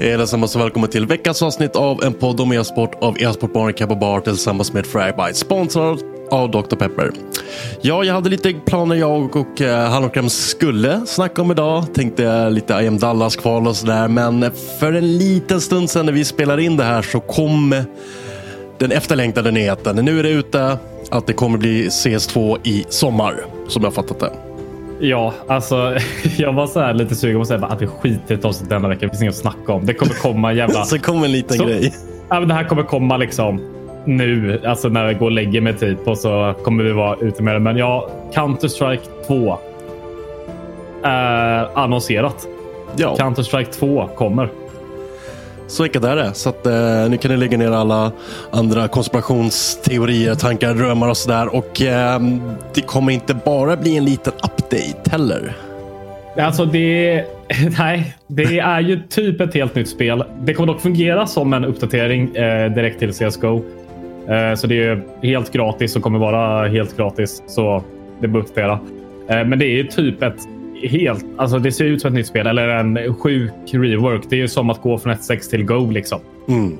Allesammans och välkommen till veckans avsnitt av en podd om e-sport av e-sportbaren Kappa Bar tillsammans med Fragbite. Sponsrad av Dr. Pepper. Ja, jag hade lite planer jag och eh, skulle snacka om idag. Tänkte lite I am Dallas-kval och sådär. Men för en liten stund sedan när vi spelade in det här så kom den efterlängtade nyheten. Nu är det ute att det kommer bli CS2 i sommar, som jag fattat det. Ja, alltså jag var så här lite sugen på att säga att vi skiter i avsnitt denna vecka. Det finns inget att snacka om. Det kommer komma jävla... så kommer en liten så, grej. Ja, men det här kommer komma liksom nu, alltså när jag går och lägger mig typ och så kommer vi vara ute med det. Men ja, Counter-Strike 2 är annonserat. Ja. Counter-Strike 2 kommer. Så enkelt är det. Så att, eh, nu kan ni lägga ner alla andra konspirationsteorier, tankar, drömmar och sådär. Och eh, det kommer inte bara bli en liten update heller. Alltså det, nej, det är ju typ ett helt nytt spel. Det kommer dock fungera som en uppdatering eh, direkt till CSGO. Eh, så det är helt gratis och kommer vara helt gratis. Så det bör uppdatera. Eh, men det är ju typ ett helt, alltså det ser ut som ett nytt spel eller en sjuk rework. Det är ju som att gå från 1.6 till Go liksom. Mm.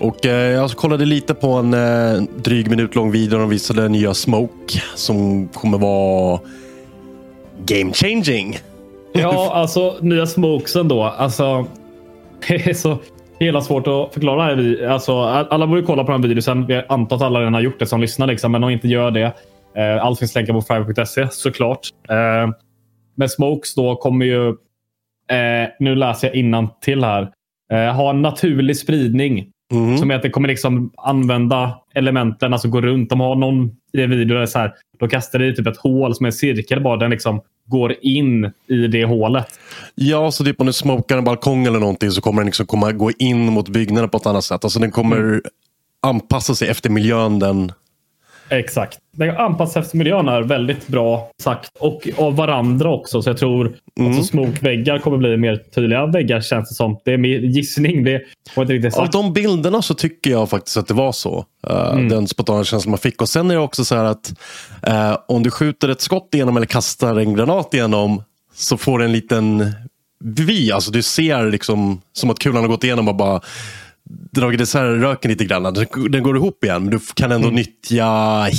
Och eh, jag kollade lite på en eh, dryg minut lång video. De visade nya Smoke som kommer vara game changing. Ja, alltså nya Smokesen då. Alltså, det är så hela svårt att förklara. Alltså, alla borde kolla på den videon. Vi antar att alla redan har gjort det som lyssnar, liksom, men om inte gör det Eh, allt finns länkar på fiverr.se såklart. Eh, men Smokes då kommer ju, eh, nu läser jag innan till här, ha en naturlig spridning. Mm. Som är att det kommer liksom använda elementen, alltså gå runt. De har någon i en video där så här, de kastar i typ ett hål som är en cirkel bara. Den liksom går in i det hålet. Ja, så typ om du smokar en balkong eller någonting så kommer den liksom komma, gå in mot byggnaden på ett annat sätt. Alltså den kommer mm. anpassa sig efter miljön den Exakt. Den anpassas efter miljön är väldigt bra sagt. Och av varandra också. Så jag tror mm. alltså, smokväggar kommer bli mer tydliga väggar känns det som. Det är mer gissning. Det var inte riktigt sagt. Av de bilderna så tycker jag faktiskt att det var så. Uh, mm. Den spontana känslan man fick. Och sen är det också så här att uh, om du skjuter ett skott igenom eller kastar en granat igenom så får du en liten vy. Alltså du ser liksom som att kulan har gått igenom och bara dragit isär röken lite grann. Den går ihop igen, men du kan ändå mm. nyttja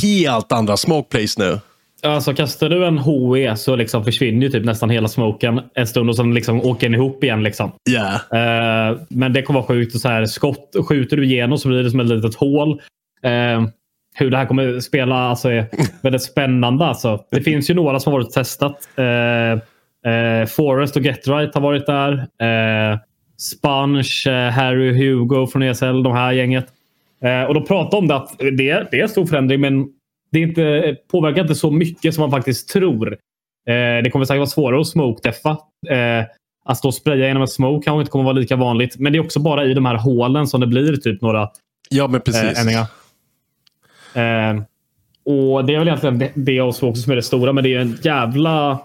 helt andra smoke plays nu. Alltså kastar du en HE så liksom försvinner ju typ nästan hela smoken en stund och sen liksom åker den ihop igen. Liksom. Yeah. Uh, men det kommer vara sjukt. Och så här, skott skjuter du igenom så blir det som ett litet hål. Uh, hur det här kommer spela alltså, är väldigt spännande. Alltså. Det finns ju några som har varit testat. Uh, Forest och Get Right har varit där. Sponge, eh, Harry Hugo från ESL, de här gänget. Eh, och de pratade om det att det, det är en stor förändring, men det inte, påverkar inte så mycket som man faktiskt tror. Eh, det kommer säkert vara svårare att smoke-deffa. Att stå och spraya genom en smoke kanske inte kommer vara lika vanligt. Men det är också bara i de här hålen som det blir typ några Ja, men precis. ändringar. Och Det är väl egentligen det, det också som är det stora, men det är en jävla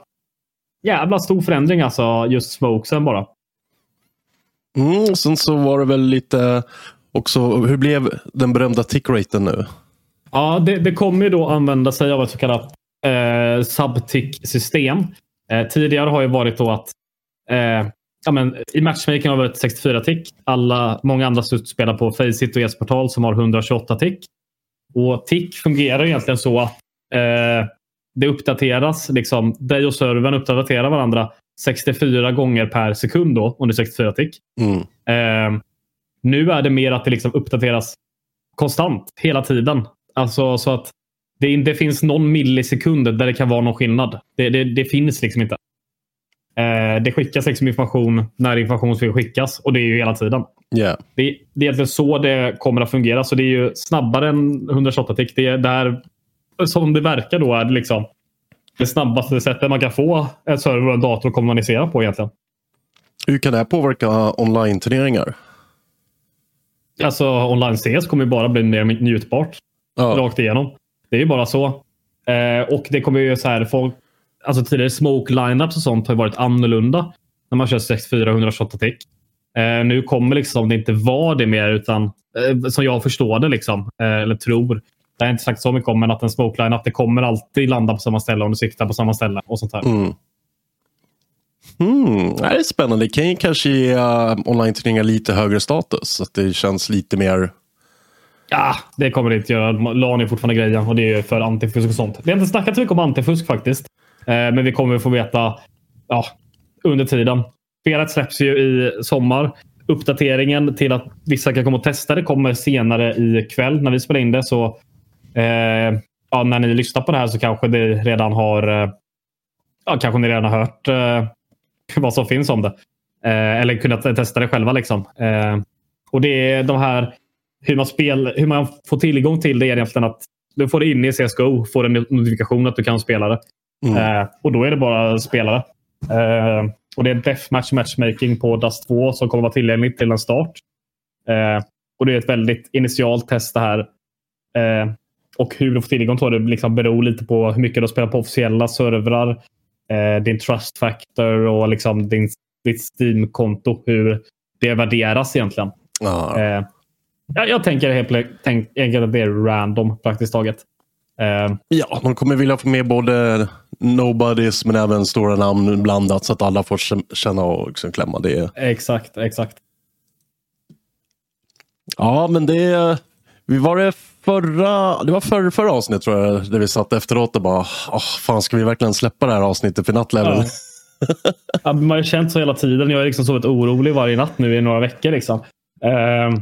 jävla stor förändring alltså. Just smokesen bara. Mm, sen så var det väl lite också, hur blev den berömda tickraten nu? Ja, det, det kommer ju då använda sig av ett så kallat eh, subtick-system. Eh, tidigare har ju varit då att eh, ja, men, i matchmaking har det varit 64 tick. Alla, många andra spelar på Faceit och Esportal som har 128 tick. Och tick fungerar egentligen så att eh, det uppdateras. Liksom, dig och servern uppdaterar varandra 64 gånger per sekund då, är 64 tick. Mm. Eh, nu är det mer att det liksom uppdateras konstant hela tiden. Alltså så att det inte finns någon millisekund där det kan vara någon skillnad. Det, det, det finns liksom inte. Eh, det skickas liksom information när information ska skickas och det är ju hela tiden. Yeah. Det, det är egentligen så det kommer att fungera. Så det är ju snabbare än 128 tick. Det är där, som det verkar då, är det liksom det snabbaste sättet man kan få en server och en dator att kommunicera på egentligen. Hur kan det här påverka online-turneringar? Alltså online CS kommer ju bara bli mer njutbart. Ja. Rakt igenom. Det är ju bara så. Eh, och det kommer ju så här, folk, alltså tidigare smoke lineups och sånt har varit annorlunda. När man kör 64 128 tick. Eh, nu kommer liksom det inte vara det mer utan eh, som jag förstår det liksom. Eh, eller tror. Det har inte sagt så mycket om men att en smoke lineup det kommer alltid landa på samma ställe om du siktar på samma ställe och sånt här. Mm. Mm, det är spännande. Det kan ju kanske ge uh, online-turneringar lite högre status. Så att det känns lite mer... Ja, det kommer det inte göra. LAN är fortfarande grejen och det är för antifusk och sånt. Vi har inte snackat så mycket om antifusk faktiskt. Eh, men vi kommer få veta ja, under tiden. Spelet släpps ju i sommar. Uppdateringen till att vissa kan komma och testa det kommer senare i kväll när vi spelar in det. Så eh, ja, när ni lyssnar på det här så kanske det redan har eh, ja, kanske ni redan har hört eh, vad som finns om det. Eh, eller kunnat testa det själva. Liksom. Och det är de här hur man, spel, hur man får tillgång till det är egentligen att du får det in i CSGO, får en notifikation att du kan spela det. Mm. Och då är det bara spelare. Och det är Deathmatch Matchmaking på Dust 2 som kommer vara tillgängligt till en start. Och det är ett väldigt initialt test det här. Och hur du får tillgång till det liksom beror lite på hur mycket du spelar på officiella servrar. Eh, din trust factor och liksom din, ditt Steam-konto. Hur det värderas egentligen. Ja. Eh, jag, jag tänker helt enkelt att det är random praktiskt taget. Eh, ja, de kommer vilja få med både nobodies men även stora namn blandat så att alla får känna och liksom klämma. Det. exakt, exakt. Ja, men det... Vi var det förra, det var förra, förra avsnittet tror jag, där vi satt efteråt och bara, oh, fan ska vi verkligen släppa det här avsnittet för nattlevel? Ja. Ja, man har ju känt så hela tiden. Jag har liksom sovit orolig varje natt nu i några veckor. Liksom. Uh,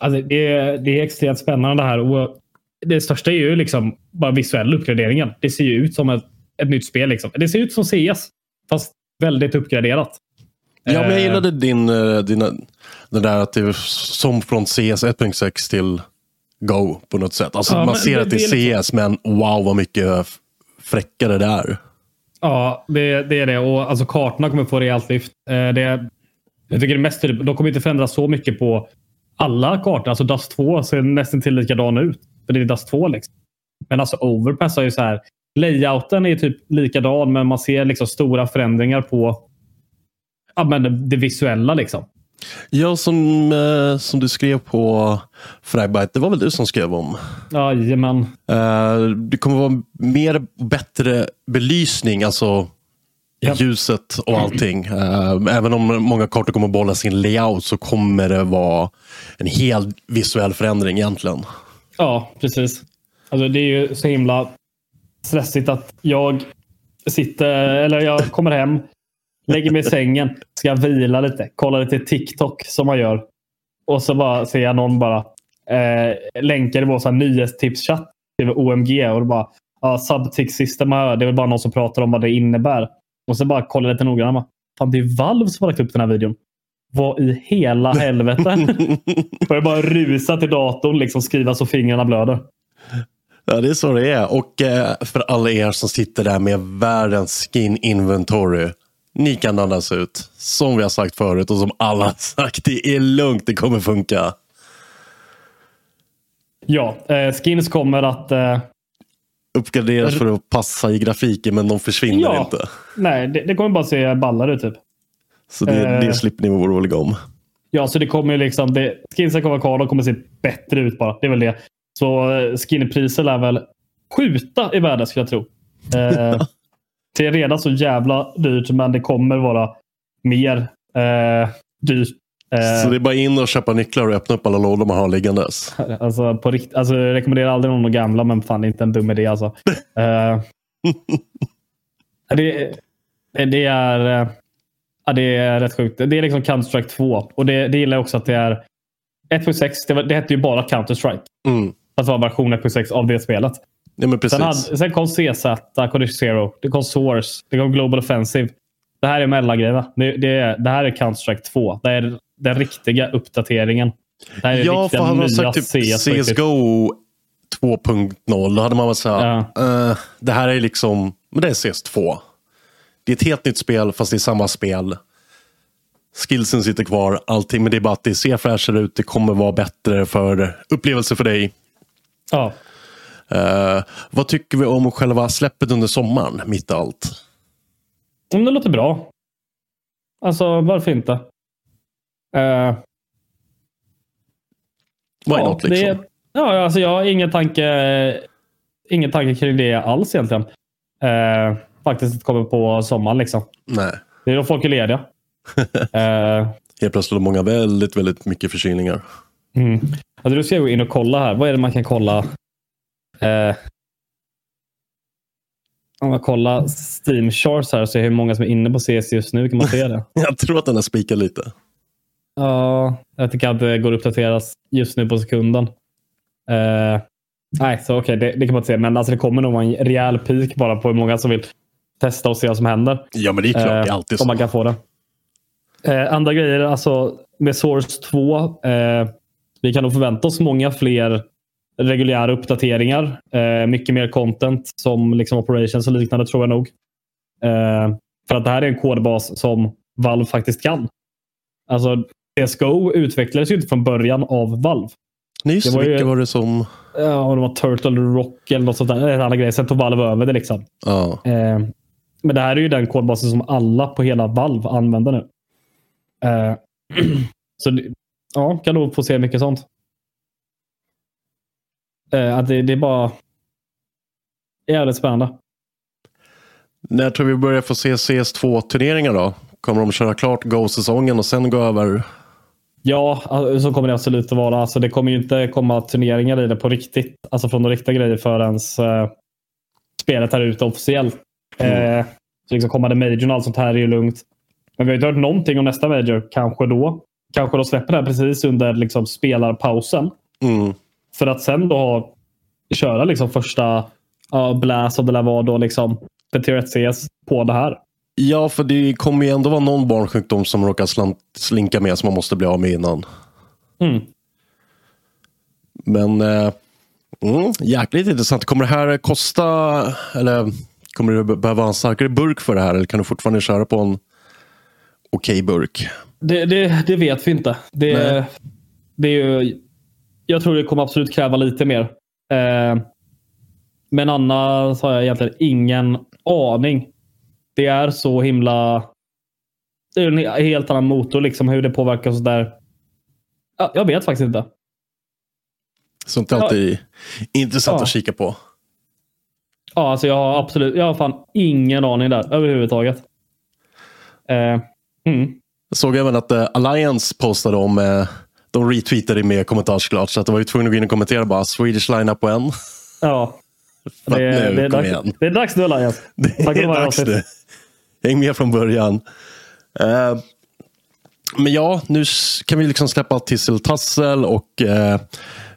alltså det, är, det är extremt spännande det här. Och det största är ju liksom bara visuell uppgraderingen. Det ser ju ut som ett, ett nytt spel. Liksom. Det ser ut som CS, fast väldigt uppgraderat. Ja, men jag gillade din, eh, dina, den där att det är som från CS 1.6 till Go på något sätt. Alltså, Ja, man ser det- att det det är är CS, men wow vad mycket fräckare det är. Ja, det, det är det. Och alltså, kartorna kommer få rejält lyft. Eh, det, jag tycker det mest de kommer inte förändras så mycket på alla kartor. Alltså Dust 2 ser nästan till likadan ut. För det är Dust 2 liksom. Men alltså Overpass är ju så här. Layouten är typ likadan, men man ser liksom stora förändringar på ja, men det, det visuella. liksom. Ja, som, eh, som du skrev på Fragbite, det var väl du som skrev om. Jajamän. Eh, det kommer vara mer bättre belysning, alltså Ja. ljuset och allting. Eh, även om många kartor kommer att behålla sin layout så kommer det vara en helt visuell förändring egentligen. Ja, precis. Alltså, det är ju så himla stressigt att jag sitter, eller jag kommer hem, lägger mig i sängen, ska vila lite, kolla lite TikTok som man gör. Och så bara ser jag någon bara eh, länkar i vår nyhetstipschatt till OMG och det bara ja, subtick system. Det är väl bara någon som pratar om vad det innebär. Och så bara kolla lite noggrannare. Fan, det är Valve som har lagt upp den här videon. vad i hela helvete? Börjar bara rusa till datorn, liksom skriva så fingrarna blöder. Ja, det är så det är. Och eh, för alla er som sitter där med världens skin inventory. Ni kan andas ut. Som vi har sagt förut och som alla har sagt. Det är lugnt, det kommer funka. Ja, eh, skins kommer att... Eh, Uppgraderas för att passa i grafiken men de försvinner ja, inte. Nej, det, det kommer bara se ballare ut typ. Så det, Eh. det slipper ni vara oroliga om. Ja, så det kommer ju liksom... Det, skinsen kommer vara kvar. De kommer se bättre ut bara. Det är väl det. Så eh, skinpriser lär väl skjuta i värde skulle jag tro. Eh, det är redan så jävla dyrt, men det kommer vara mer eh, dyrt. Eh, Så det är bara in och köpa nycklar och öppna upp alla lådor man har liggandes. Alltså, på rikt- alltså, jag rekommenderar aldrig någon att gamla, men fan det är inte en dum idé. Alltså. Eh, det, det, är, eh, ja, det är rätt sjukt. Det är liksom Counter-Strike 2. Och det, det gillar jag också att det är 1.6. Det, var- det hette ju bara Counter-Strike. Mm. Att vara version 1.6 av det spelet. Ja, men precis. Sen, hade, sen kom CZ, Condition Zero, det kom Source, det kom Global Offensive. Det här är mellangrejerna. Det, det, det här är Counter-Strike 2. Det är den riktiga uppdateringen. Det här är Ja, för hade nya sagt typ. CSGO 2.0 då hade man väl sagt Ja. eh, det här är liksom, men det är CS2. Det är ett helt nytt spel fast det är samma spel. Skillsen sitter kvar, allting, men det är bara att det ser fräschare ut. Det kommer vara bättre för upplevelse för dig. Ja. Eh, vad tycker vi om själva släppet under sommaren, mitt i allt? Det låter bra. Alltså, varför inte? Uh, Why not liksom? det, ja, alltså jag har ingen tanke, ingen tanke kring det alls egentligen. Uh, faktiskt att komma på sommaren liksom. Nej. Det är då folk är lediga. Eh, Helt plötsligt har många väldigt, väldigt mycket förkylningar. mm. alltså, du ska gå in och kolla här. Vad är det man kan kolla? Uh, om man kollar Steam Charts här och ser hur många som är inne på CS just nu kan man se det. Jag tror att den har spikat lite. Ja, jag tycker att det går att uppdateras just nu på sekunden. Eh, nej, så okej, det, det kan man inte se. Men alltså, det kommer nog vara en rejäl peak bara på hur många som vill testa och se vad som händer. Ja, men det är klart. det är Eh, alltid om så. man kan få det. Eh, andra grejer, alltså med Source 2. Eh, vi kan nog förvänta oss många fler reguljära uppdateringar. Eh, mycket mer content som liksom operations och liknande tror jag nog. Eh, för att det här är en kodbas som Valve faktiskt kan. Alltså CSGO utvecklades ju inte från början av Valve. Just det var ju- Vilka var det som... Ja, det var Turtle Rock eller något sånt där. En annan grej. Sen tog Valve över det. liksom. Ja. Eh, men det här är ju den kodbasen som alla på hela Valve använder nu. Eh, så ja, kan nog få se mycket sånt. Eh, att det, det är bara jävligt spännande. När tror vi börjar få se CS2-turneringar då? Kommer de köra klart Go-säsongen och sen gå över? Ja, alltså, så kommer det absolut att vara. Alltså, det kommer ju inte komma turneringar i det på riktigt. Alltså från de riktiga grejer förrän eh, spelet är ute officiellt. Eh, så liksom kommande majorn och allt sånt här är ju lugnt. Men vi har inte hört någonting om nästa major. Kanske då. Kanske de släpper det här precis under liksom, spelarpausen. Mm. För att sen då köra liksom första uh, blast och det där var då liksom Peter CS på det här. Ja, för det kommer ju ändå vara någon barnsjukdom som råkar slant, slinka med som man måste bli av med innan. Mm. Men eh, mm, jäkligt intressant. Kommer det här kosta, eller kommer du be- behöva en starkare burk för det här? Eller kan du fortfarande köra på en okej burk? Det, det, det vet vi inte. Det, Nej. det är ju, jag tror det kommer absolut kräva lite mer. Eh, men annars har jag egentligen ingen aning. Det är så himla... Det är en helt annan motor, liksom hur det påverkar och sådär. Ja, jag vet faktiskt inte. Sånt är alltid intressant Ja. att kika på. Ja, alltså jag har absolut, jag har fan ingen aning där överhuvudtaget. Eh, mm. Jag såg även att eh, Alliance postade om, eh, de retweetade med kommentarsklart, så att de var ju tvungna att gå in och kommentera bara Swedish lineup en. Ja, det, att nu, det, är dags, igen. det är dags nu Elias. Det Tack är dags nu. Häng med från början. Eh, men ja, nu kan vi liksom släppa allt tisseltassel och eh,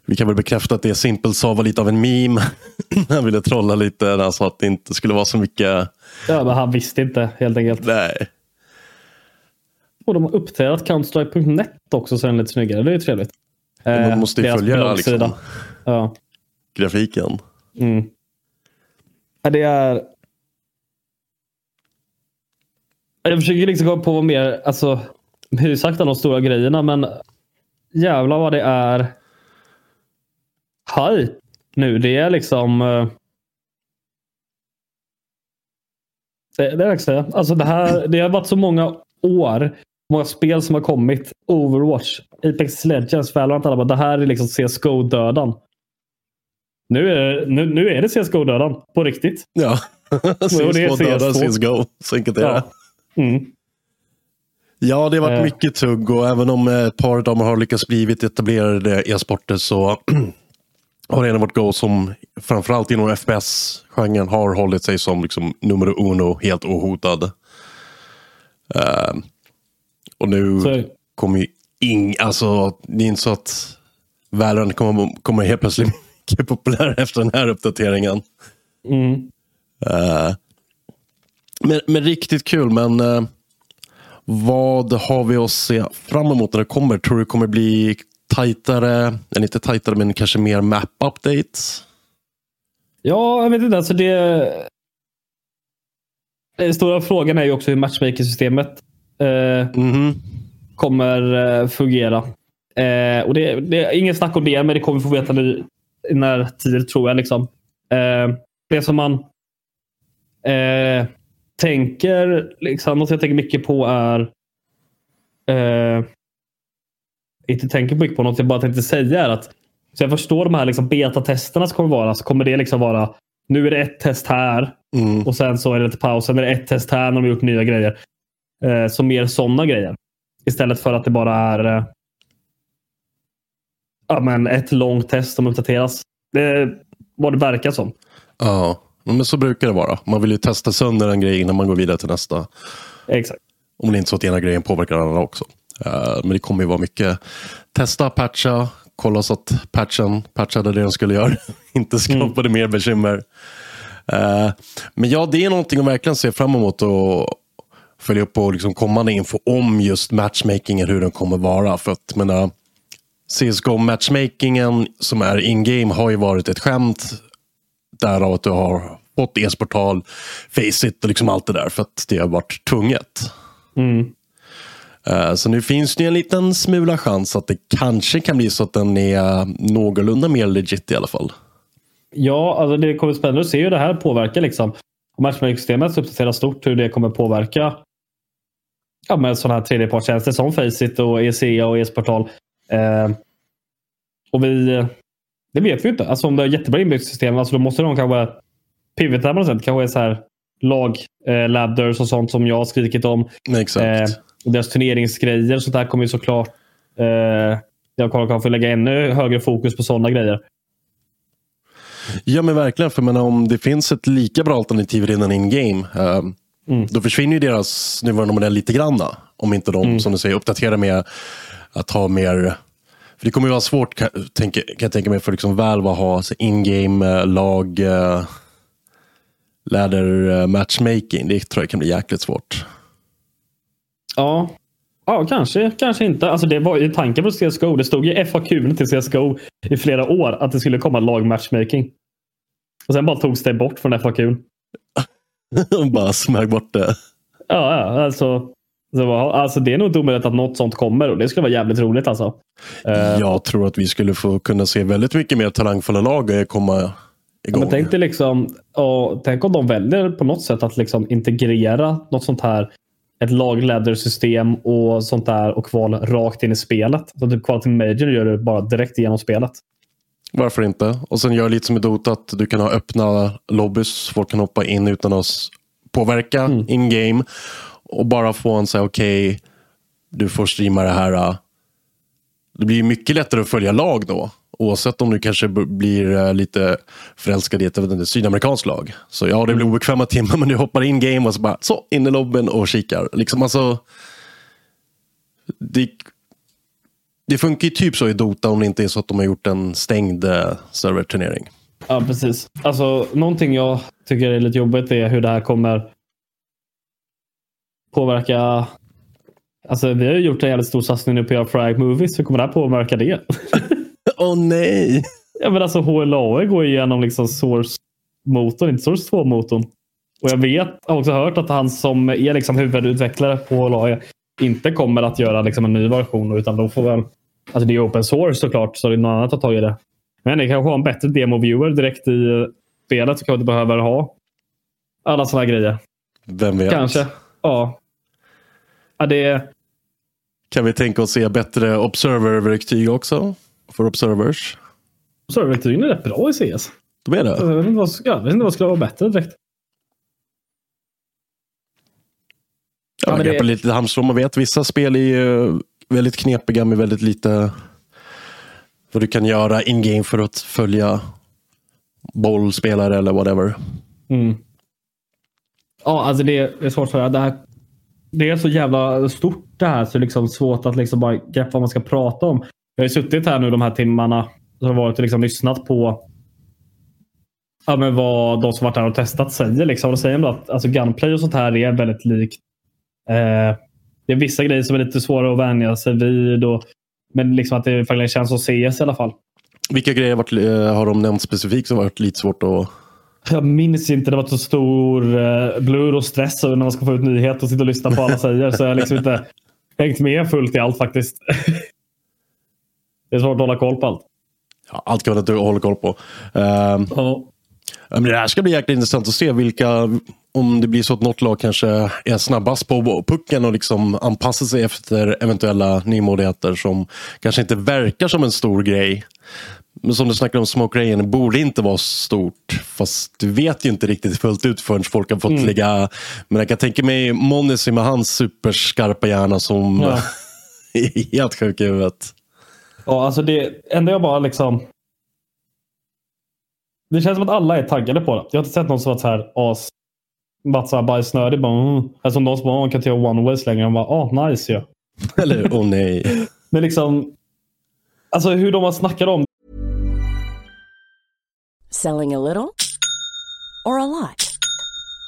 vi kan väl bekräfta att det Simple sa var lite av en meme. han ville trolla lite när han sa att det inte skulle vara så mycket. Ja, men han visste inte helt enkelt. Nej. Och de har uppdaterat Counterstrike.net också så den är lite snyggare. Det är ju trevligt. Man Eh, måste ju deras följa liksom, Ja. grafiken. Mm. Det är... Jag försöker liksom komma på vad mer, alltså, ju sagt de stora grejerna, men jävlar vad det är hype nu. Det är liksom... eh, Det, det är säga. Alltså det, här, det har varit så många år, många spel som har kommit. Overwatch, Apex Legends, Valorant. Alla bara, det här är liksom CSGO-dödan. Nu är, det- nu, nu är det CSGO-dödan på riktigt. Ja. Är CSGO dödar CS2. CSGO. Så enkelt är det. Ja. Mm. Ja, det har varit Eh. mycket tugg och även om eh, ett par av dem har lyckats blivit etablerade e-sporter så har det ändå varit Go som framförallt inom FPS-genren har hållit sig som liksom nummer uno, helt ohotad. Eh, och nu Så, kommer ju ing, alltså det är inte så att Valorant kommer, kommer helt plötsligt mycket populär efter den här uppdateringen. mm. Eh, men, men riktigt kul, men eh, vad har vi att se fram emot när det kommer? Tror du det kommer bli tajtare, eller inte tajtare, men kanske mer map-updates? Ja, jag vet inte. Alltså det... Den stora frågan är ju också hur matchmaking-systemet Mhm. kommer eh, fungera. Eh, och det, det är ingen snack om det, men det kommer vi få veta nu i närtid tror jag. Liksom. Det som man tänker, liksom, något jag tänker mycket på är inte tänker mycket på, något jag bara tänkte säga är att så jag förstår de här liksom betatesterna som kommer vara, så kommer det liksom vara nu är det ett test här Mm. och sen så är det lite paus. Sen är det ett test här när de har gjort nya grejer. Eh, så mer sådana grejer. Istället för att det bara är eh, ja, men ett långt test som uppdateras. Det är vad det verkar som. Ja, men så brukar det vara. Man vill ju testa sönder en grej innan man går vidare till nästa. Exakt. Om det inte är så att ena grejen påverkar den andra också. Eh, men det kommer ju vara mycket testa, patcha, kolla så att patchen patchade det den skulle göra. inte skapade mer bekymmer. Eh, men ja, det är någonting att verkligen se fram emot och följa upp på liksom kommande info om just matchmakingen, hur den kommer vara. För att, menar, CSGO matchmakingen som är in-game har ju varit ett skämt. Därav att du har fått e-sportal, Faceit och liksom allt det där för att det har varit tvunget. Mm. Eh, Så nu finns det en liten smula chans att det kanske kan bli så att den är någorlunda mer legit i alla fall. Ja, alltså det kommer spännande att se hur det här påverkar. Liksom. Om matchmaking-systemet uppdateras stort, hur det kommer påverka ja, med sådana här tredjepartstjänster som Faceit och ECA och e-sportal. Eh, och vi, det vet vi inte. Alltså om det är jättebra inbyggt system, alltså då måste de kanske pivota på något sätt. Kanske är så här lag, eh, ladders och sånt som jag har skrikit om. Exakt. Eh, och deras turneringsgrejer och sånt där kommer ju såklart. Eh, jag kommer kanske lägga ännu högre fokus på sådana grejer. Ja men verkligen, för menar, om det finns ett lika bra alternativ redan in-game, eh, Mm. då försvinner ju deras nuvarande modell lite granna. Om inte de, Mm. som du säger, uppdaterar med att ha mer... För det kommer ju vara svårt, kan, tänka, kan jag tänka mig, för liksom Valve att ha in-game eh, lag eh, ladder eh, matchmaking. Det tror jag kan bli jäkligt svårt. Ja. Ja, kanske. Kanske inte. Alltså, det var ju tanken på CSGO. Det stod i FAQ till CSGO i flera år att det skulle komma lagmatchmaking. Och sen bara togs det bort från FAQ. Bara smög bort det. Ja, ja alltså, alltså. Det är nog inte omöjligt att något sånt kommer och det skulle vara jävligt roligt alltså. Eh, Jag tror att vi skulle få kunna se väldigt mycket mer talangfulla lag komma igång. Men tänk dig liksom, och tänk om de väljer på något sätt att liksom integrera något sånt här. Ett lag-ladder-system och sånt där och kval rakt in i spelet. Så typ kval till Major gör du bara direkt igenom spelet. Varför inte? Och sen gör lite som i Dota att du kan ha öppna lobbys. Folk kan hoppa in utan att påverka Mm. in-game. Och bara få en säga okej, du får streama det här. äh. Det blir mycket lättare att följa lag då. Oavsett om du kanske blir äh, lite förälskad i ett inte, sydamerikanskt lag. Så ja, det blir obekväma timmar men du hoppar in game och så bara så in i lobbyn och kikar. Liksom alltså. Det, det funkar ju typ så i Dota om det inte är så att de har gjort en stängd eh, serverturnering. Ja, precis. Alltså, någonting jag tycker är lite jobbigt är hur det här kommer påverka Alltså, vi har ju gjort en jävligt stor satsning nu på att göra Frag Movies. Hur kommer det här påverka det? Åh oh, nej! Ja, men alltså HLAE går igenom liksom Source-motorn, inte Source 2-motorn. Och jag vet, har också hört att han som är liksom huvudutvecklare på HLAE inte kommer att göra liksom en ny version. Utan de får väl, alltså det är open source såklart, så det är någon annan att ta tag i det. Men det kanske har en bättre demo-viewer direkt i spelet så kanske inte behöver ha alla sådana grejer. Vem vet? Kanske. Ja. ja det... Kan vi tänka oss se bättre Observer-verktyg också? För Observers? Observer-verktygen är rätt bra i CS. De är det? Jag vet inte vad, jag vet inte vad skulle vara bättre direkt. Ja, ja, men det... lite halmstrå. Man vet vissa spel är väldigt knepiga med väldigt lite vad du kan göra in-game för att följa bollspelare eller whatever. Mm. Ja, alltså det är svårt för det här. Det är så jävla stort det här så det är liksom svårt att liksom bara greppa vad man ska prata om. Jag har ju suttit här nu de här timmarna och varit och liksom lyssnat på ja, men vad de som varit här och testat säger. Liksom. De säger att alltså, gunplay och sånt här är väldigt likt. Eh, det är vissa grejer som är lite svåra att vänja sig vid. Och, men liksom att det faktiskt känns som CS i alla fall. Vilka grejer har, varit, eh, har de nämnt specifikt som varit lite svårt att jag minns inte. Det var så stor eh, blur och stress när man ska få ut nyheter och sitta och lyssna på alla säger. Så jag har liksom inte hängt med fullt i allt faktiskt. det är svårt att hålla koll på allt. Ja, allt kan man inte hålla koll på. Uh, ja. Men det här ska bli jäkligt intressant att se vilka, om det blir så att något lag kanske är snabbast på pucken och liksom anpassar sig efter eventuella nymodigheter som kanske inte verkar som en stor grej. Men som du snackade om, Smoke Rain borde inte vara stort. Fast du vet ju inte riktigt fullt ut förrän folk har fått mm. lägga... Men jag kan tänka mig Monisy med hans superskarpa hjärna som ja. är helt sjuk i huvudet. Ja, alltså det enda jag bara liksom... Det känns som att alla är taggade på det. Jag har inte sett någon som varit så här as... Varit så här bajsnödig. Bara, mm. Alltså någon som bara, kan inte göra one ways längre. Han bara, ah, nice ja. Eller, åh oh, nej. Men liksom... Alltså hur de har snackat om Selling a little or a lot?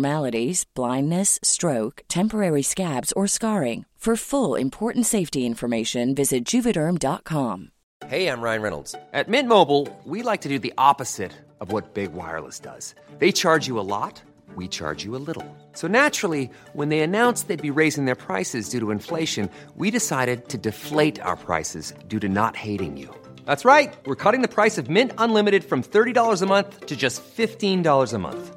abnormalities, blindness, stroke, temporary scabs, or scarring. For full important safety information, visit juvederm.com. Hey, I'm Ryan Reynolds. At Mint Mobile, we like to do the opposite of what Big Wireless does. They charge you a lot, we charge you a little. So naturally, when they announced they'd be raising their prices due to inflation, we decided to deflate our prices due to not hating you. That's right. We're cutting the price of Mint Unlimited from $30 a month to just $15 a month.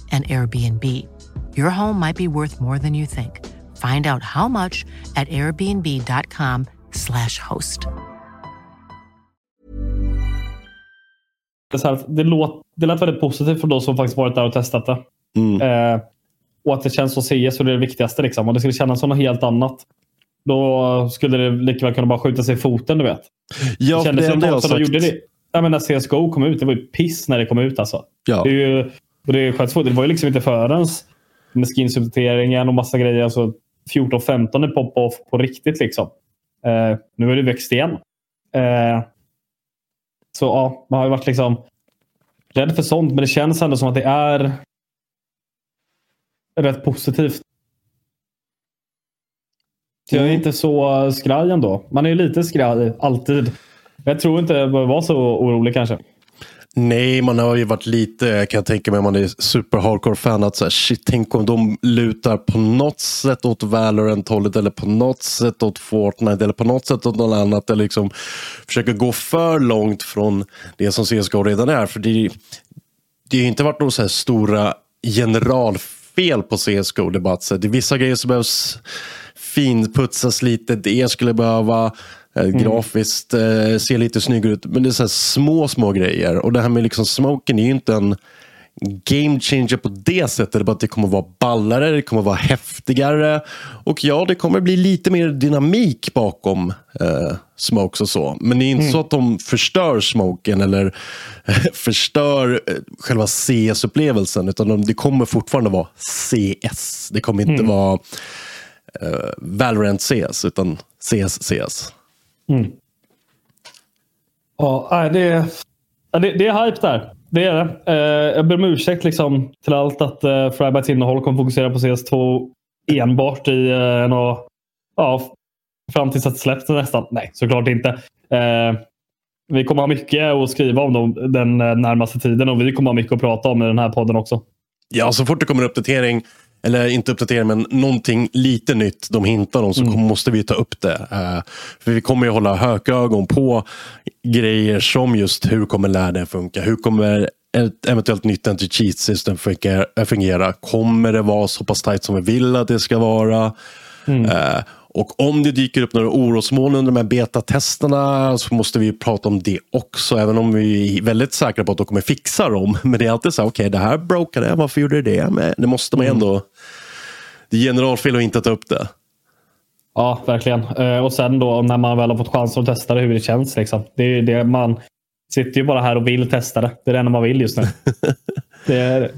an Airbnb. Your home might be worth more than you think. Find out how much at airbnb.com/slash host. Det, låt, lät väldigt positivt för de som faktiskt varit där och testat det. Mm. Eh, och att det känns som CS och det är det viktigaste. Liksom. Om det skulle kännas som något helt annat. Då skulle det lika väl kunna bara skjuta sig i foten, du vet. Ja, det kändes är som det att de gjorde det. Ja, men när CSGO kom ut, det var ju piss när det kom ut. Alltså. Ja. Det, är ju, och det, svårt. det var ju liksom inte förrän med skinsuppdateringen och massa grejer. Alltså 14-15 är pop-off på riktigt. liksom. Eh, nu har det växt igen. Eh, så ja, man har ju varit liksom rädd för sånt. Men det känns ändå som att det är rätt positivt. Så jag är inte så skraj ändå. Man är lite skraj, alltid. Jag tror inte jag behöver vara så orolig kanske. Nej, man har ju varit lite, kan jag tänka mig, om man är super hardcore fan att så här, shit, tänk om de lutar på något sätt åt Valorant-hållet eller på något sätt åt Fortnite eller på något sätt åt något annat eller liksom försöker gå för långt från det som CSGO redan är. För det, det har ju inte varit några så här stora generalfel på CSGO. Det är bara att så här, det är vissa grejer som behövs finputsas lite. Det skulle behöva eh, grafiskt eh, se lite snyggare ut. Men det är så små, små grejer. Och det här med liksom smoken är ju inte en game changer på det sättet. Bara att det kommer vara ballare, det kommer vara häftigare. Och ja, det kommer bli lite mer dynamik bakom eh, smokes och så. Men det är inte så att de förstör smoken eller eh, förstör eh, själva CS-upplevelsen. Utan de, det kommer fortfarande vara CS. Det kommer inte vara eh, Valorant CS, utan CS CS. Mm. Ja, det, det, det är hype där. Det är det. Eh, jag ber om ursäkt liksom, till allt att eh, innehåll kommer fokusera på CS2 enbart i eh, en och, ja, fram tills att det släpps nästan. Nej, såklart inte. Eh, vi kommer ha mycket att skriva om dem den eh, närmaste tiden och vi kommer ha mycket att prata om i den här podden också. Ja, så fort det kommer en uppdatering, eller inte uppdatering, men någonting lite nytt de hintar om så kom- måste vi ta upp det. Eh, för vi kommer ju hålla hökögon på grejer som just hur kommer lärden funka? Hur kommer ett eventuellt nytt anti-cheat system fungera? Kommer det vara så pass tajt som vi vill att det ska vara? Eh, och om det dyker upp några orosmoln under de här betatesterna så måste vi prata om det också. Även om vi är väldigt säkra på att de kommer fixa dem. Men det är alltid så här, okej det här brokade, varför gjorde det det? Men det måste man ju ändå... Det är generalfel att inte ta upp det. Ja, verkligen. Eh, och sen då när man väl har fått chansen att testa det, hur det känns. Liksom. Det är det man sitter ju bara här och vill testa det. Det är det enda man vill just nu. det är,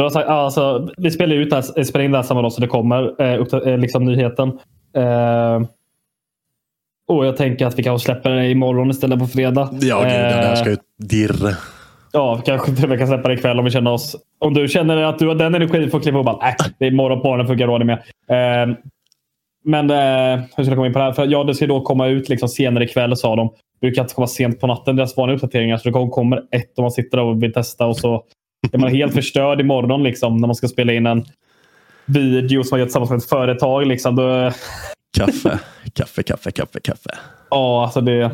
alltså, vi spelar ut det här, eh, spelar in det här samma dag så det kommer eh, upp, eh, liksom nyheten. Eh, och jag tänker att vi kanske släpper det imorgon istället på fredag. Ja, gud, det här ska ju dirra. Ja, vi kanske till och med kan släppa det ikväll om vi känner oss... Om du känner att du har den energin att kliva upp bara, nej, det är imorgon på morgonen funkar rådet med. Eh, men eh, hur ska jag komma in på det här? För ja, det ska då komma ut liksom senare ikväll sa de. Det brukar inte komma sent på natten, deras vanliga uppdateringar. Så det kommer ett om man sitter där och vill testa och så är man helt förstörd imorgon liksom, när man ska spela in en video som man gör tillsammans med ett företag. Liksom. Då, Kaffe, kaffe, kaffe, kaffe, kaffe. Ja, alltså det,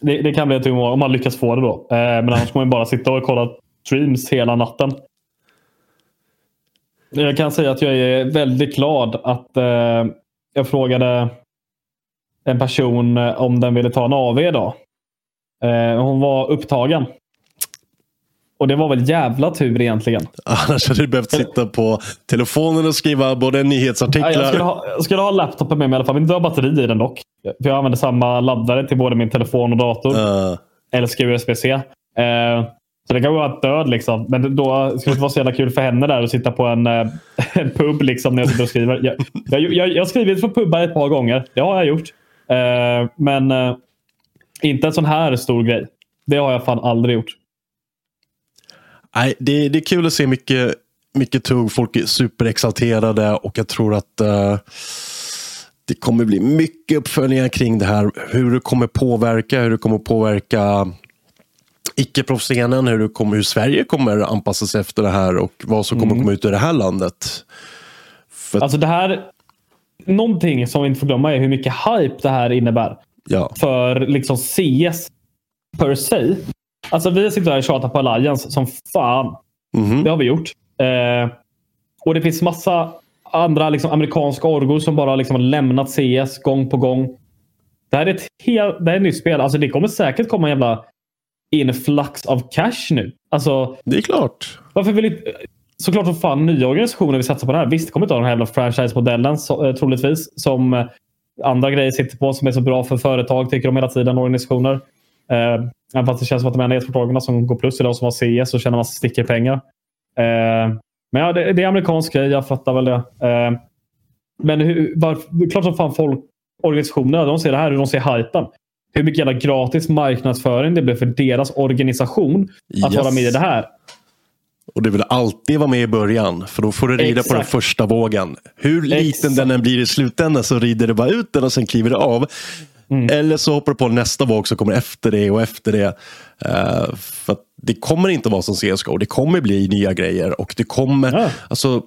det, det kan bli ett humor om man lyckas få det då. Eh, men annars kommer man bara sitta och kolla streams hela natten. Jag kan säga att jag är väldigt glad att eh, jag frågade en person om den ville ta en AV idag. Eh, hon var upptagen. Och det var väl jävla tur egentligen. Annars hade du behövt sitta på telefonen och skriva både Ja, nyhetsartiklar. jag, skulle ha, jag skulle ha laptopen med mig i alla fall. Inte ha batteri i den dock. För jag använder samma laddare till både min telefon och dator. Eh, Älskar USB-C. Eh, Så det kan vara död liksom. Men då skulle det inte vara så jävla kul för henne där att sitta på en, eh, en pub liksom när jag sitter och skriver. Jag, jag, jag, jag har skrivit från pubbar ett par gånger. Det har jag gjort. Eh, men inte en sån här stor grej. Det har jag fan aldrig gjort. Nej, det, det är kul att se mycket, mycket tugg. Folk är superexalterade och jag tror att uh, det kommer bli mycket uppföljningar kring det här. Hur det kommer påverka, hur det kommer påverka icke-proffsscenen, hur, det kommer, hur Sverige kommer anpassa sig efter det här och vad som kommer Mm. komma ut ur det här landet. För, Alltså det här... Någonting som vi inte får glömma är hur mycket hype det här innebär. ja. För liksom CS per se. Alltså vi sitter här och tjatar på Alliance som fan. Mhm. Det har vi gjort. Eh, och det finns massa andra liksom, amerikanska orgor som bara liksom har lämnat CS gång på gång. Det här är ett, helt, det här är ett nytt spel. Alltså, det kommer säkert komma en jävla influx av cash nu. Alltså, Det är klart. varför vill inte... Såklart som fan nya organisationer vill satsa på det här. Visst, det kommer inte ha den här jävla franchise-modellen så, eh, troligtvis. Som eh, andra grejer sitter på som är så bra för företag, tycker de hela tiden, organisationer. Eh, även fast det känns som att de enda e-sportagarna som går plus är de som har CS och tjänar massa stickerpengar. Eh, men ja, det, det är amerikansk grej, jag fattar väl det. Eh, men hur, är klart som fan folk, organisationerna, de ser det här, hur de ser hypen. Hur mycket jävla gratis marknadsföring det blir för deras organisation att Yes. vara med i det här. Och det vill alltid vara med i början. För då får du rida på den Exakt. första vågen. Hur liten Exakt. den än blir i slutändan så rider det bara ut den och sen kliver det av. Mm. Eller så hoppar du på nästa våg som kommer efter det och efter det. Eh, för att det kommer inte vara som CSGO. Det kommer bli nya grejer. Och det kommer, Ja. alltså,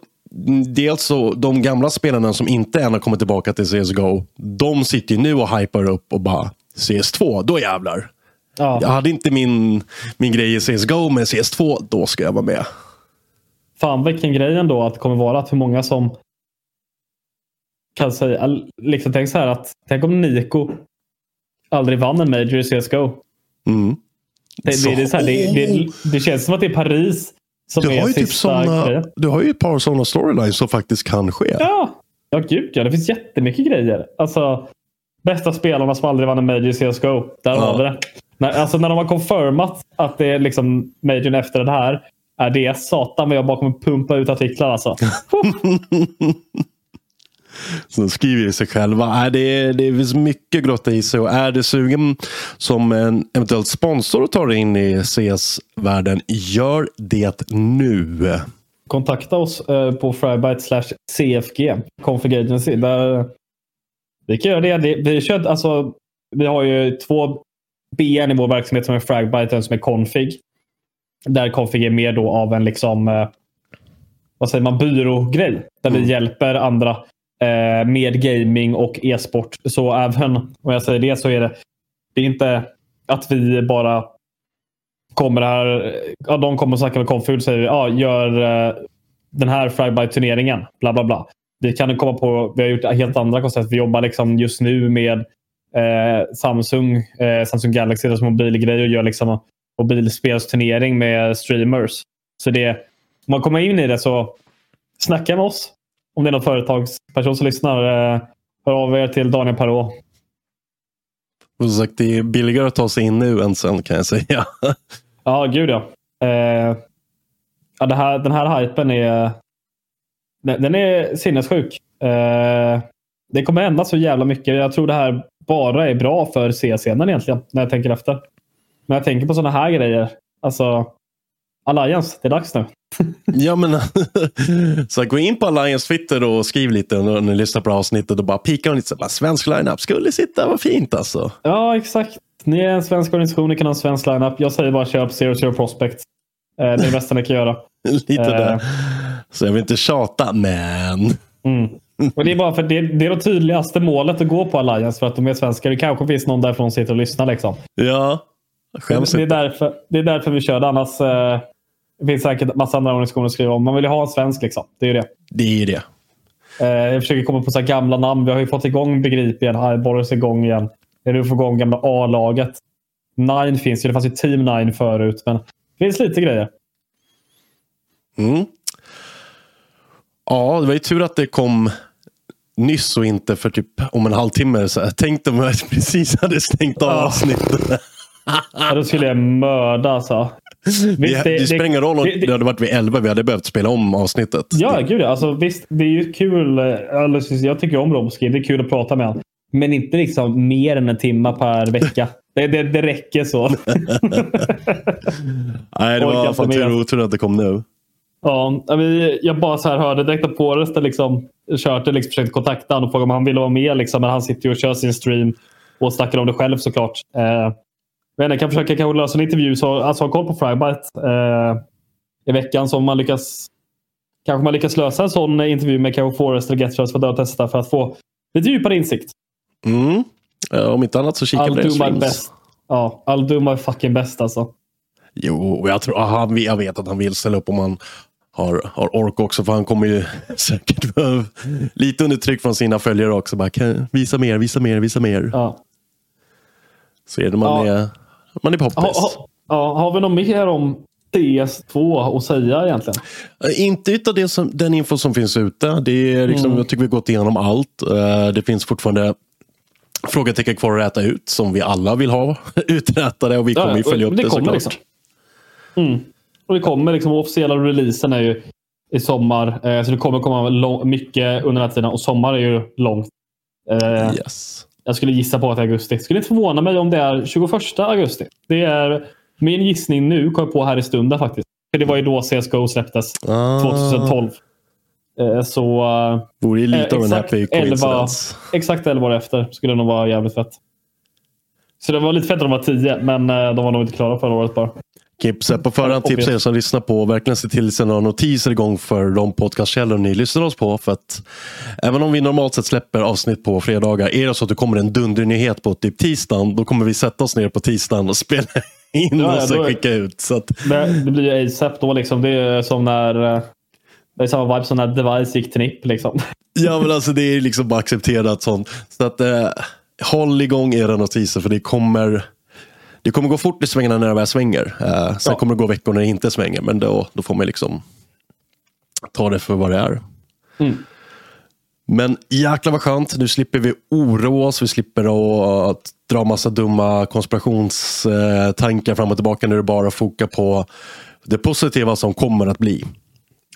dels så de gamla spelarna som inte än har kommit tillbaka till CSGO. De sitter ju nu och hypar upp och bara CS2, då jävlar. Ja. Jag hade inte min, min grej i CSGO, men CS2, då ska jag vara med. Fan vilken grej ändå att det kommer vara att hur många som kan säga, liksom tänk så här att tänk om Nico aldrig vann en major i CSGO. Mm. Det, det, det, så här, det, det, känns som att det är Paris som Du är har, ju typ såna, grejen. du har ju ett par sådana storylines som faktiskt kan ske. Ja, ja gud ja. Det finns jättemycket grejer. Alltså, bästa spelarna som aldrig vann en major i CSGO. Där Ja. har vi det. När, alltså, när de har confirmat att det är liksom majorn efter det här. Är det satan vad jag bara kommer pumpa ut artiklar alltså. De skriver sig själva. Äh, det, är, det finns mycket grotta i sig. Och är du sugen som en eventuell sponsor och tar dig in i CS-världen, gör det nu. kontakta oss eh, på Frybyte slash CFG, Config Agency. Där vi kan göra det. det vi, kör, alltså, vi har ju två BN i vår verksamhet som är Fragbyte och som är Config. Där Config är mer då av en liksom, eh, vad säger man, byrågrej. Där vi hjälper andra eh, med gaming och e-sport. Så även om jag säger det så är det, det är inte att vi bara kommer här. Ja, de kommer och snackar med Config och säger ja, gör eh, den här Fragbyte-turneringen. Bla bla bla. Vi kan komma på, vi har gjort helt andra koncept. Vi jobbar liksom just nu med eh, Samsung, eh, Samsung Galaxy, deras mobilgrej och gör liksom mobilspelsturnering med streamers. Så det, om man kommer in i det så snacka med oss. Om det är någon företagsperson som lyssnar. Eh, hör av er till Daniel. Och som sagt, det är billigare att ta sig in nu än sen kan jag säga. Ja, gud ja. Eh, ja det här, den här hypen är, den, den är sinnessjuk. Eh, det kommer hända så jävla mycket. Jag tror det här bara är bra för C-scenen egentligen, när jag tänker efter. När jag tänker på sådana här grejer. Alltså, Alliance, det är dags nu. Ja, men så gå in på Alliance Twitter och skriv lite när ni lyssnar på avsnittet och bara pika lite. Så bara, svensk lineup skulle sitta, vad fint alltså. Ja, exakt. Ni är en svensk organisation, ni kan ha en svensk lineup. Jag säger bara köp Zero Zero Prospect. Eh, det är det bästa ni kan göra. lite Eh. där. Så jag vill inte tjata, men. Mm. Och det är bara för det, det är det tydligaste målet att gå på Alliance för att de är svenskar. Det kanske finns någon därifrån som sitter och lyssnar. Liksom. Ja, skäms det, är inte. därför, det är därför vi kör det. Annars eh, det finns säkert massa andra organisationer att skriva om. Man vill ju ha en svensk. Liksom. Det är ju det. Det är ju det. Eh, jag försöker komma på så här gamla namn. Vi har ju fått igång Begrip igen. Highborgs igång igen. Är nu få igång gamla A-laget. Nine finns ju. Det fanns ju Team Nine förut. Men det finns lite grejer. Mm. Ja, det var ju tur att det kom nyss och inte för typ om en halvtimme. Så jag tänkte om jag precis hade stängt av Ja. avsnittet. Ja, då skulle jag mörda alltså. Vi, Visst, det, spelar ingen roll om det, det- det hade varit vid 11. Vi hade behövt spela om avsnittet. Ja, gud. Alltså, visst, det är ju kul. Alltså, jag tycker om Roboskin. Det är kul att prata med honom. Men inte liksom mer än en timme per vecka. Det, det, det räcker så. Nej, det var fan tur och otur att det kom nu. Ja, jag bara så här hörde direkt på det. Liksom, körde liksom, försökte kontakta honom och fråga om han ville vara med. Liksom, men han sitter ju och kör sin stream och snackar om det själv såklart. Eh, men jag kan försöka kanske lösa en intervju så alltså, ha koll på Frybite eh, i veckan. Så om man lyckas kanske man lyckas lösa en sån intervju med kanske Forrest eller Getfrust för att testa för att få lite djupare insikt. Mm. Eh, Om inte annat så kika på deras streams. best. Ja, I'll do my fucking best alltså. Jo, jag, tror, ah, han, jag vet att han vill ställa upp om han har, har ork också. För han kommer ju säkert lite under tryck från sina följare också. Bara, visa mer, visa mer, visa mer. Ja. Så är det man Ja. är, man är poppis. Ja, har vi något mer om DS2 att säga egentligen? Eh, Inte utav det som, den info som finns ute. Det är liksom, Mm. Jag tycker vi gått igenom allt. Eh, Det finns fortfarande frågetecken kvar att räta ut som vi alla vill ha uträtade och vi kommer Ja, följa upp det det, såklart. liksom. Mm. Och det kommer liksom, officiella releasen är ju i sommar. Eh, så det kommer komma mycket under den här tiden. Och sommar är ju långt. Yes. Jag skulle gissa på att det är augusti. Skulle inte förvåna mig om det är 21 augusti. Det är min gissning nu, kom jag på här i stunden faktiskt. För det var ju då CSGO släpptes. Ah. 2012. Eh, Så... eh, Vore ju lite av en exakt happy 11, coincidence. exakt 11 år efter skulle det nog vara jävligt fett. Så det var lite fett att de var 10, men eh, de var nog inte klara förra året bara. Kips, på förhand tips er som lyssnar på verkligen se till att några notiser igång för de podcastkällor ni lyssnar oss på. För att även om vi normalt sett släpper avsnitt på fredagar, är det så att det kommer en dundernyhet på typ tisdagen, då kommer vi sätta oss ner på tisdagen och spela in Ja, och sen skicka ut. Så att, Det, det blir ASAP då liksom. Det är som när... eh, Det är samma vibe som när Device gick NIP liksom. ja, men alltså, det är liksom bara accepterat sånt. Så att, eh, håll igång era notiser för det kommer det kommer gå fort i svängarna när det väl svänger. Eh, sen Ja. kommer det gå veckor när det inte svänger, men då, då får man liksom ta det för vad det är. Mm. Men jäklar vad skönt. Nu slipper vi oroa oss. Vi slipper att, dra massa dumma konspirationstankar fram och tillbaka. Nu är det bara att foka på det positiva som kommer att bli.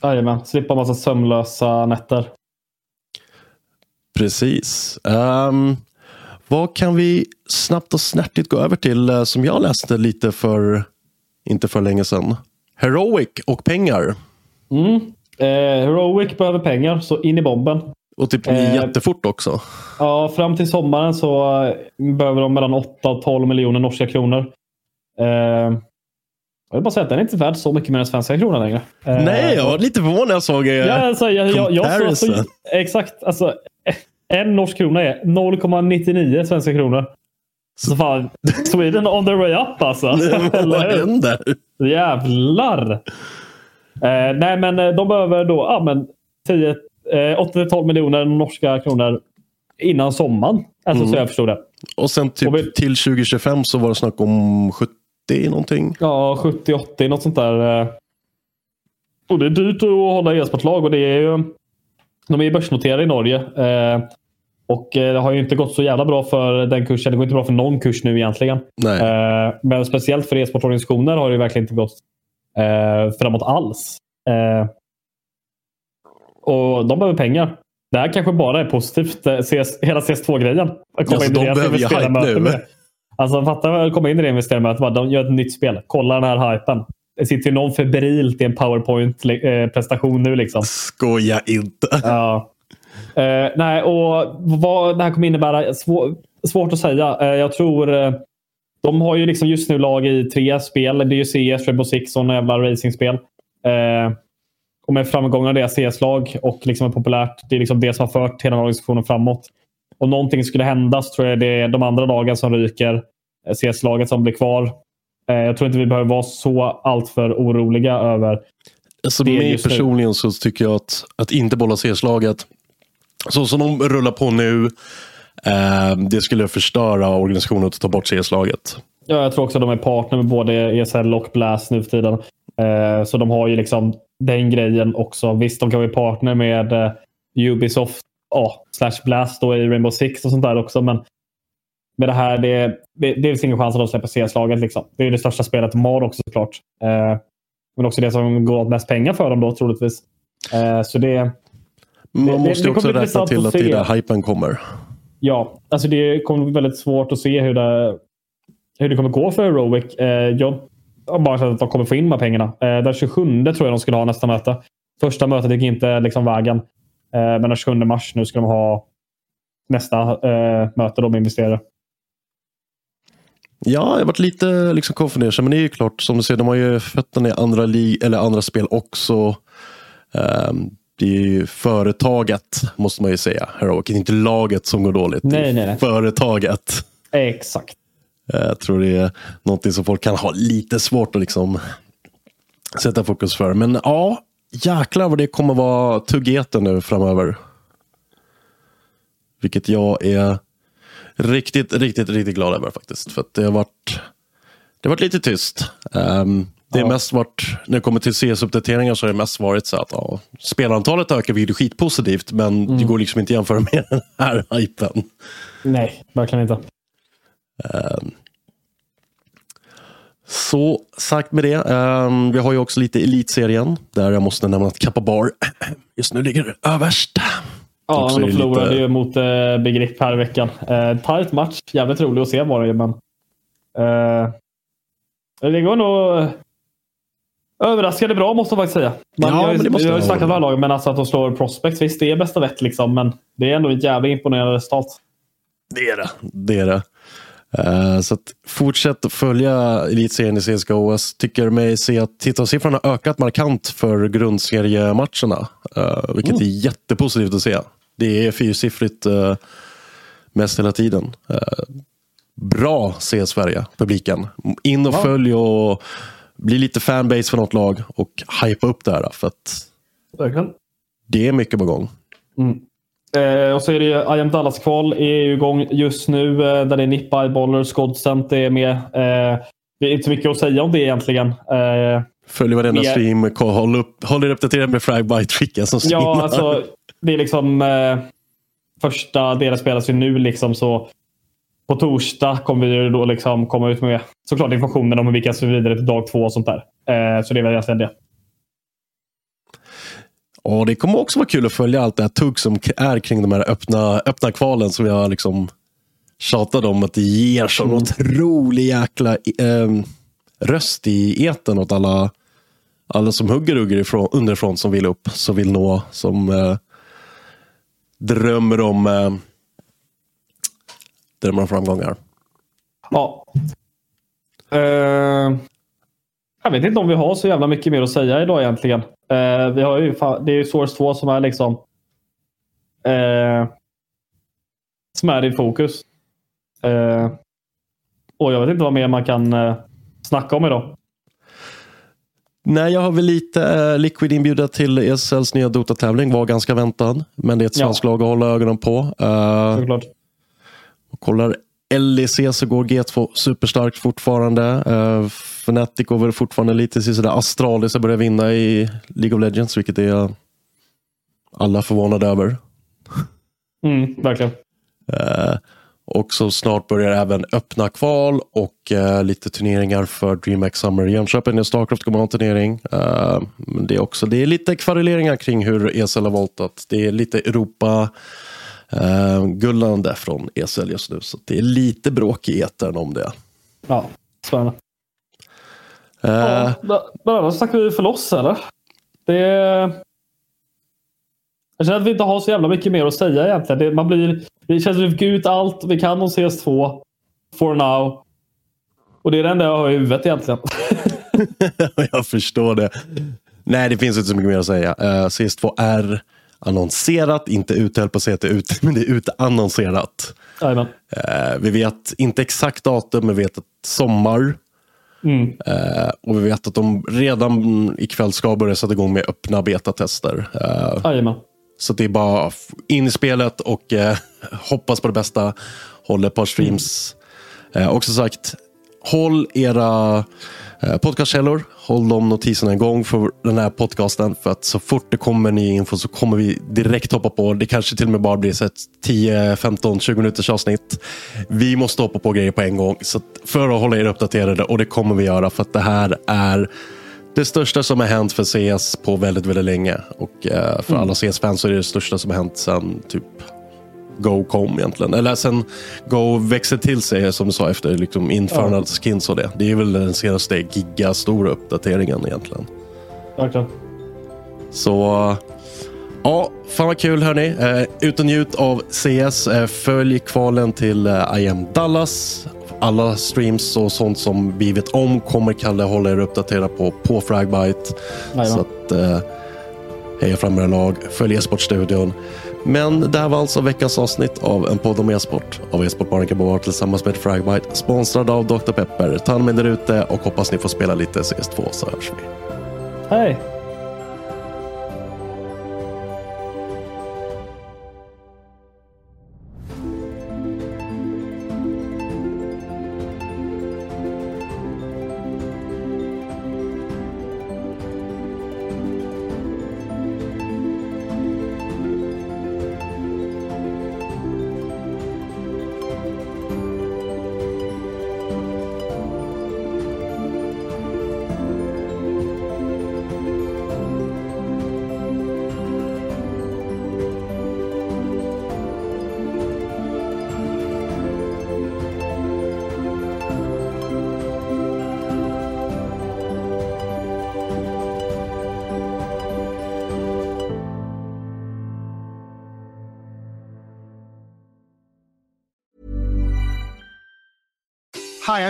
Jajamän. Slippa massa sömnlösa nätter. Precis. Ehm, vad kan vi snabbt och snärtigt gå över till eh, som jag läste lite för inte för länge sedan. Heroic och pengar. Mm. Eh, Heroic behöver pengar, så in i bomben. Och typ Eh, jättefort också. Ja, fram till sommaren så eh, behöver de mellan 8 och 12 miljoner norska kronor. Eh, jag vill bara säga att den är inte värd så mycket mer än svenska kronor längre. Eh, Nej, jag var lite förvånad när jag såg eh, Ja, alltså, jag, jag, jag, så, comparison. så, exakt. Alltså, en norsk krona är 0,99 svenska kronor. Så fan, Sweden on their way up alltså. Vad händer? Jävlar! Eh, nej, men eh, de behöver då ja, men 10, eh, 8-12 miljoner norska kronor innan sommaren. Alltså, Så jag förstod det. Och sen typ Och vi- till 2025 så var det snack om 70 någonting. Ja, 70-80 något sånt där. eh. Och det är dyrt att hålla e-sportlag och det är ju... De är ju börsnoterade i Norge. eh, Och eh, det har ju inte gått så jävla bra för den kursen. Det går inte bra för någon kurs nu egentligen. Nej. Eh, Men speciellt för e-sportorganisationer har det verkligen inte gått eh, framåt alls. Och de behöver pengar. Det här kanske bara är positivt. CS, hela CS2-grejen. Att komma Alltså, in de behöver ju hype nu. med. Alltså fatta att komma in i det investerarmötet. De gör ett nytt spel. Kolla den här hypen. Det sitter ju någon febrilt i en powerpoint-prestation nu. Liksom. Skoja inte. Ja. Eh, nej, och vad det här kommer innebära svår, svårt att säga. Eh, jag tror eh, de har ju liksom just nu lag i tre spel. Det är ju CS, Rainbow Six och några jävla racingspel. Eh, och med framgångar i deras CS-lag och liksom är populärt. Det är liksom det som har fört hela organisationen framåt. Om någonting skulle hända så tror jag det är de andra lagen som ryker. eh, CS-laget som blir kvar. Jag tror inte vi behöver vara så alltför oroliga över Alltså, mig just nu. personligen så tycker jag att, att inte bolla CS-laget, så som de rullar på nu, eh, det skulle förstöra organisationen att ta bort CS-laget. Ja, jag tror också att de är partner med både ESL och Blast nu för tiden. Eh, så de har ju liksom den grejen också. Visst, de kan vara partner med eh, Ubisoft ja, slash Blast då i Rainbow Six och sånt där också. Men med det här, det, det, det finns ingen chans att de släpper CS-laget. Liksom. Det är det största spelet de har också såklart. Eh, men också det som går åt mest pengar för dem då troligtvis. Eh, så det, man det- måste det också räkna till att att det är där hypen kommer. Ja, alltså det kommer bli väldigt svårt att se hur det, hur det kommer gå för Heroic. Eh, jag har bara sett att de kommer få in de här pengarna. Eh, den 27 tror jag de skulle ha nästa möte. Första mötet gick inte liksom vägen. Eh, men den 27 mars nu ska de ha nästa möte då med investerare. Ja, jag har varit lite liksom konfunderad. Men det är ju klart, som du ser, de har ju fötterna i andra, li- eller andra spel också. Ehm, det är ju företaget, måste man ju säga. Heroic. Det är inte laget som går dåligt. det är Nej, nej, nej. Företaget. Exakt. Jag tror det är någonting som folk kan ha lite svårt att liksom sätta fokus för. Men ja, jäklar vad det kommer vara tuggeten nu framöver. Vilket jag är riktigt, riktigt, riktigt glad över faktiskt. För att det har varit, det har varit lite tyst. Ehm, det Ja. mest varit, när det kommer till CS-uppdateringar så har det mest varit så att ja, spelarantalet ökar, vilket är skitpositivt. Men Mm. det går liksom inte att jämföra med den här hypen. Nej, verkligen inte. Ehm, Så sagt med det. ehm, vi har ju också lite elitserien. Där jag måste nämna att Kappa Bar just nu ligger överst. Ja, de är förlorade lite- ju mot eh, Begrepp här i veckan. Eh, tight match. Jävligt rolig att se var det men... Eh, det går nog överraskande bra måste jag faktiskt säga. Man, Ja, jag, men det måste jag har ju snackat med lagen, men alltså att de slår Prospects. Visst, det är bästa vett liksom, men det är ändå ett jävligt imponerande resultat. Det är det. Det är det. Eh, så att fortsätt att följa elitserien i CSGO. Tycker mig se att tittarsiffrorna har ökat markant för grundseriematcherna. Uh, vilket är jättepositivt att se. Det är fyrsiffrigt uh, mest hela tiden. Eh, bra CS Sverige, publiken. In och Ja. följ och bli lite fanbase för något lag och hypa upp det här. För att Verkligen. det är mycket på gång. Eh, och så är det ju I am Dallas-kval är ju igång just nu. Eh, där det är Nippa, Eyeballer, Scodscent är med. Eh, det är inte så mycket att säga om det egentligen. Eh, Följ varenda Mer- stream, håll, upp, håll er uppdaterad med Fragbite vilka som streamar. Ja, alltså det är liksom eh, första delen spelas ju nu liksom så på torsdag kommer vi då liksom komma ut med såklart informationen om hur vi kan se vidare till dag två och sånt där. Eh, så det är väl egentligen det. Och det kommer också vara kul att följa allt det här tugg som är kring de här öppna, öppna kvalen som jag liksom tjatade om att det ger sån Mm. otrolig jäkla eh, röst i eten åt alla, alla som hugger hugger ifrån, underifrån som vill upp, som vill nå, som eh, drömmer om eh, drömmer om framgångar. Ja. Eh, jag vet inte om vi har så jävla mycket mer att säga idag egentligen. Eh, vi har ju, det är ju Source 2 som är liksom eh, som är i fokus. Eh, och jag vet inte vad mer man kan eh, snacka om idag. Nej, jag har väl lite eh, Liquid inbjudna till ESLs nya Dota-tävling. Var ganska väntad. Men det är ett Ja. svenskt lag att hålla ögonen på. Eh, Såklart. Och kollar LEC så går G2 superstarkt fortfarande. Uh, Fnatic går väl fortfarande lite sådär Astralis har börjat vinna i League of Legends, vilket är alla förvånade över. Mm, verkligen. Eh, och så snart börjar även öppna kval och eh, lite turneringar för DreamHack Summer i Jönköping. Starcraft kommer ha en turnering. Eh, men det, är också, det är lite kvaruleringar kring hur ESL har valt att det är lite Europa eh, gullande från ESL just nu. Så det är lite bråk i etern om det. Ja, spännande. Eh, Ja, men annars snackar vi för loss eller? Det Jag känner att vi inte har så jävla mycket mer att säga egentligen. Det, man blir, det känns som att vi fick ut allt vi kan om CS2. For now. Och det är det enda jag har i huvudet egentligen. jag förstår det. Nej, det finns inte så mycket mer att säga. Uh, CS2 är annonserat, inte uthällt på att säga att det är ut, men det är utannonserat. Jajamän. Eh, vi vet inte exakt datum, men vi vet att sommar. Mm. Eh, och vi vet att de redan ikväll ska börja sätta igång med öppna betatester. Eh, Jajamän. så det är bara in i spelet och eh, hoppas på det bästa. Hålla ett par streams. Eh, och som sagt, håll era podcastkällor, håll de notiserna igång för den här podcasten. För att så fort det kommer ny info så kommer vi direkt hoppa på. Det kanske till och med bara blir ett 10, 15, 20 minuters avsnitt. Vi måste hoppa på grejer på en gång så för att hålla er uppdaterade och det kommer vi göra för att det här är det största som har hänt för CS på väldigt, väldigt länge. Och eh, för alla CS-fans så är det det största som har hänt sedan typ Go kom egentligen. Eller sen Go växte till sig som du sa efter liksom införandet av skins och det. Det är väl den senaste gigastora uppdateringen egentligen. Verkligen. Så ja, fan vad kul hörni. Eh, ut och njut av CS. Eh, följ kvalen till eh, I am Dallas. Alla streams och sånt som vi vet om kommer Kalle hålla er uppdaterade på på Fragbite. Så att eh, heja fram era lag. Följ e-sportstudion. Men det här var alltså veckans avsnitt av en podd om e-sport av e-sportbaren Kabar tillsammans med Fragbite sponsrad av Dr. Pepper. Ta hand om er ute och hoppas ni får spela lite CS2 så hörs vi. Hej!